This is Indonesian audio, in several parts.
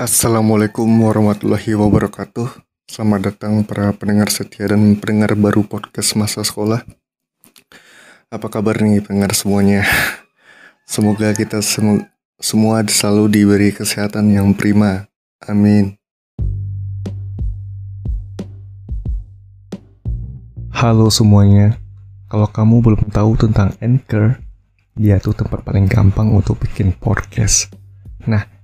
Assalamualaikum warahmatullahi wabarakatuh. Selamat datang para pendengar setia dan pendengar baru podcast masa sekolah. Apa kabar nih pendengar semuanya? Semoga kita semu semua selalu diberi kesehatan yang prima. Amin. Halo semuanya. Kalau kamu belum tahu tentang Anchor, dia tuh tempat paling gampang untuk bikin podcast. Nah,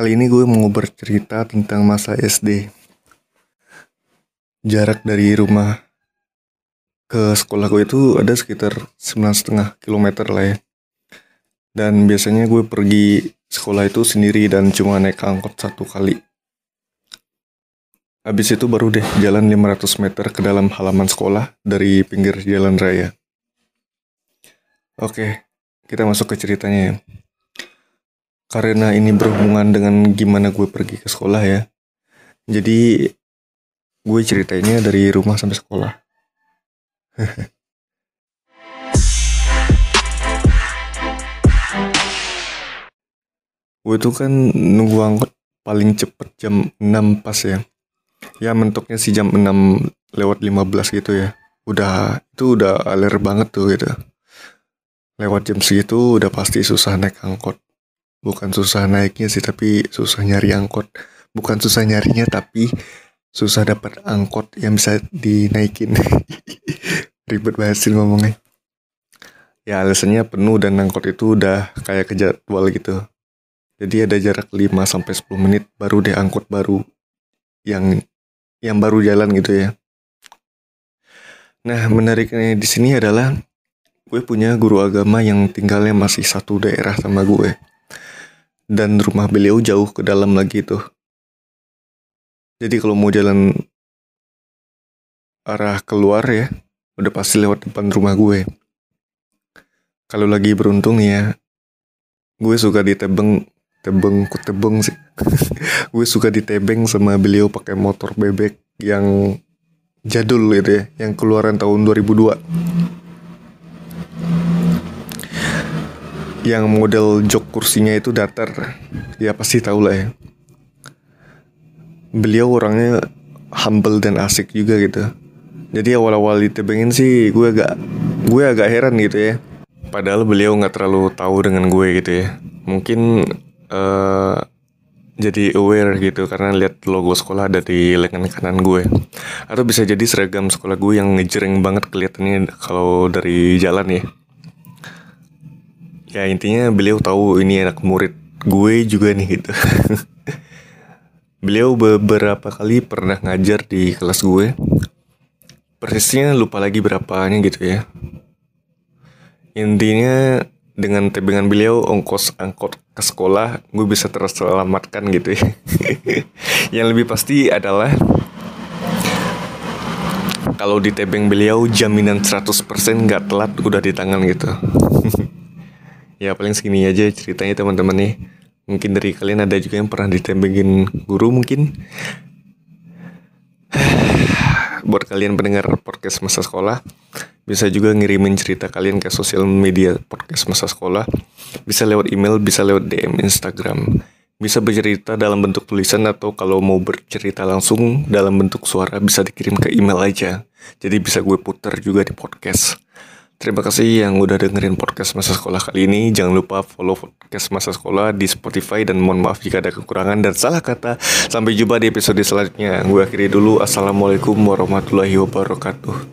Kali ini gue mau bercerita tentang masa SD. Jarak dari rumah ke sekolah gue itu ada sekitar 9,5 km lah ya. Dan biasanya gue pergi sekolah itu sendiri dan cuma naik angkot satu kali. Habis itu baru deh jalan 500 meter ke dalam halaman sekolah dari pinggir jalan raya. Oke, kita masuk ke ceritanya ya karena ini berhubungan dengan gimana gue pergi ke sekolah ya. Jadi gue ceritainnya dari rumah sampai sekolah. gue tuh kan nunggu angkot paling cepet jam 6 pas ya. Ya mentoknya sih jam 6 lewat 15 gitu ya. Udah itu udah aler banget tuh gitu. Lewat jam segitu udah pasti susah naik angkot bukan susah naiknya sih tapi susah nyari angkot. Bukan susah nyarinya tapi susah dapat angkot yang bisa dinaikin. Ribet banget sih ngomongnya. Ya alasannya penuh dan angkot itu udah kayak ke jadwal gitu. Jadi ada jarak 5 sampai 10 menit baru deh angkot baru yang yang baru jalan gitu ya. Nah menariknya di sini adalah gue punya guru agama yang tinggalnya masih satu daerah sama gue dan rumah beliau jauh ke dalam lagi tuh. Jadi kalau mau jalan arah keluar ya, udah pasti lewat depan rumah gue. Kalau lagi beruntung ya, gue suka ditebeng, tebeng, ku tebeng sih. gue suka ditebeng sama beliau pakai motor bebek yang jadul gitu ya, yang keluaran tahun 2002. Yang model jok kursinya itu datar ya pasti tahu lah ya. Beliau orangnya humble dan asik juga gitu. Jadi awal-awal ditebengin sih gue agak gue agak heran gitu ya. Padahal beliau nggak terlalu tahu dengan gue gitu ya. Mungkin uh, jadi aware gitu karena lihat logo sekolah ada di lengan kanan gue. Atau bisa jadi seragam sekolah gue yang ngejreng banget kelihatannya kalau dari jalan ya ya intinya beliau tahu ini anak murid gue juga nih gitu. Beliau beberapa kali pernah ngajar di kelas gue. Persisnya lupa lagi berapanya gitu ya. Intinya dengan tebengan beliau ongkos angkot ke sekolah gue bisa terselamatkan gitu ya. Yang lebih pasti adalah kalau di tebeng beliau jaminan 100% gak telat udah di tangan gitu ya paling segini aja ceritanya teman-teman nih. Mungkin dari kalian ada juga yang pernah ditembengin guru mungkin. Buat kalian pendengar podcast masa sekolah bisa juga ngirimin cerita kalian ke sosial media podcast masa sekolah. Bisa lewat email bisa lewat DM Instagram. Bisa bercerita dalam bentuk tulisan atau kalau mau bercerita langsung dalam bentuk suara bisa dikirim ke email aja. Jadi bisa gue putar juga di podcast Terima kasih yang udah dengerin podcast masa sekolah kali ini. Jangan lupa follow podcast masa sekolah di Spotify dan mohon maaf jika ada kekurangan dan salah kata. Sampai jumpa di episode selanjutnya. Gue akhiri dulu. Assalamualaikum warahmatullahi wabarakatuh.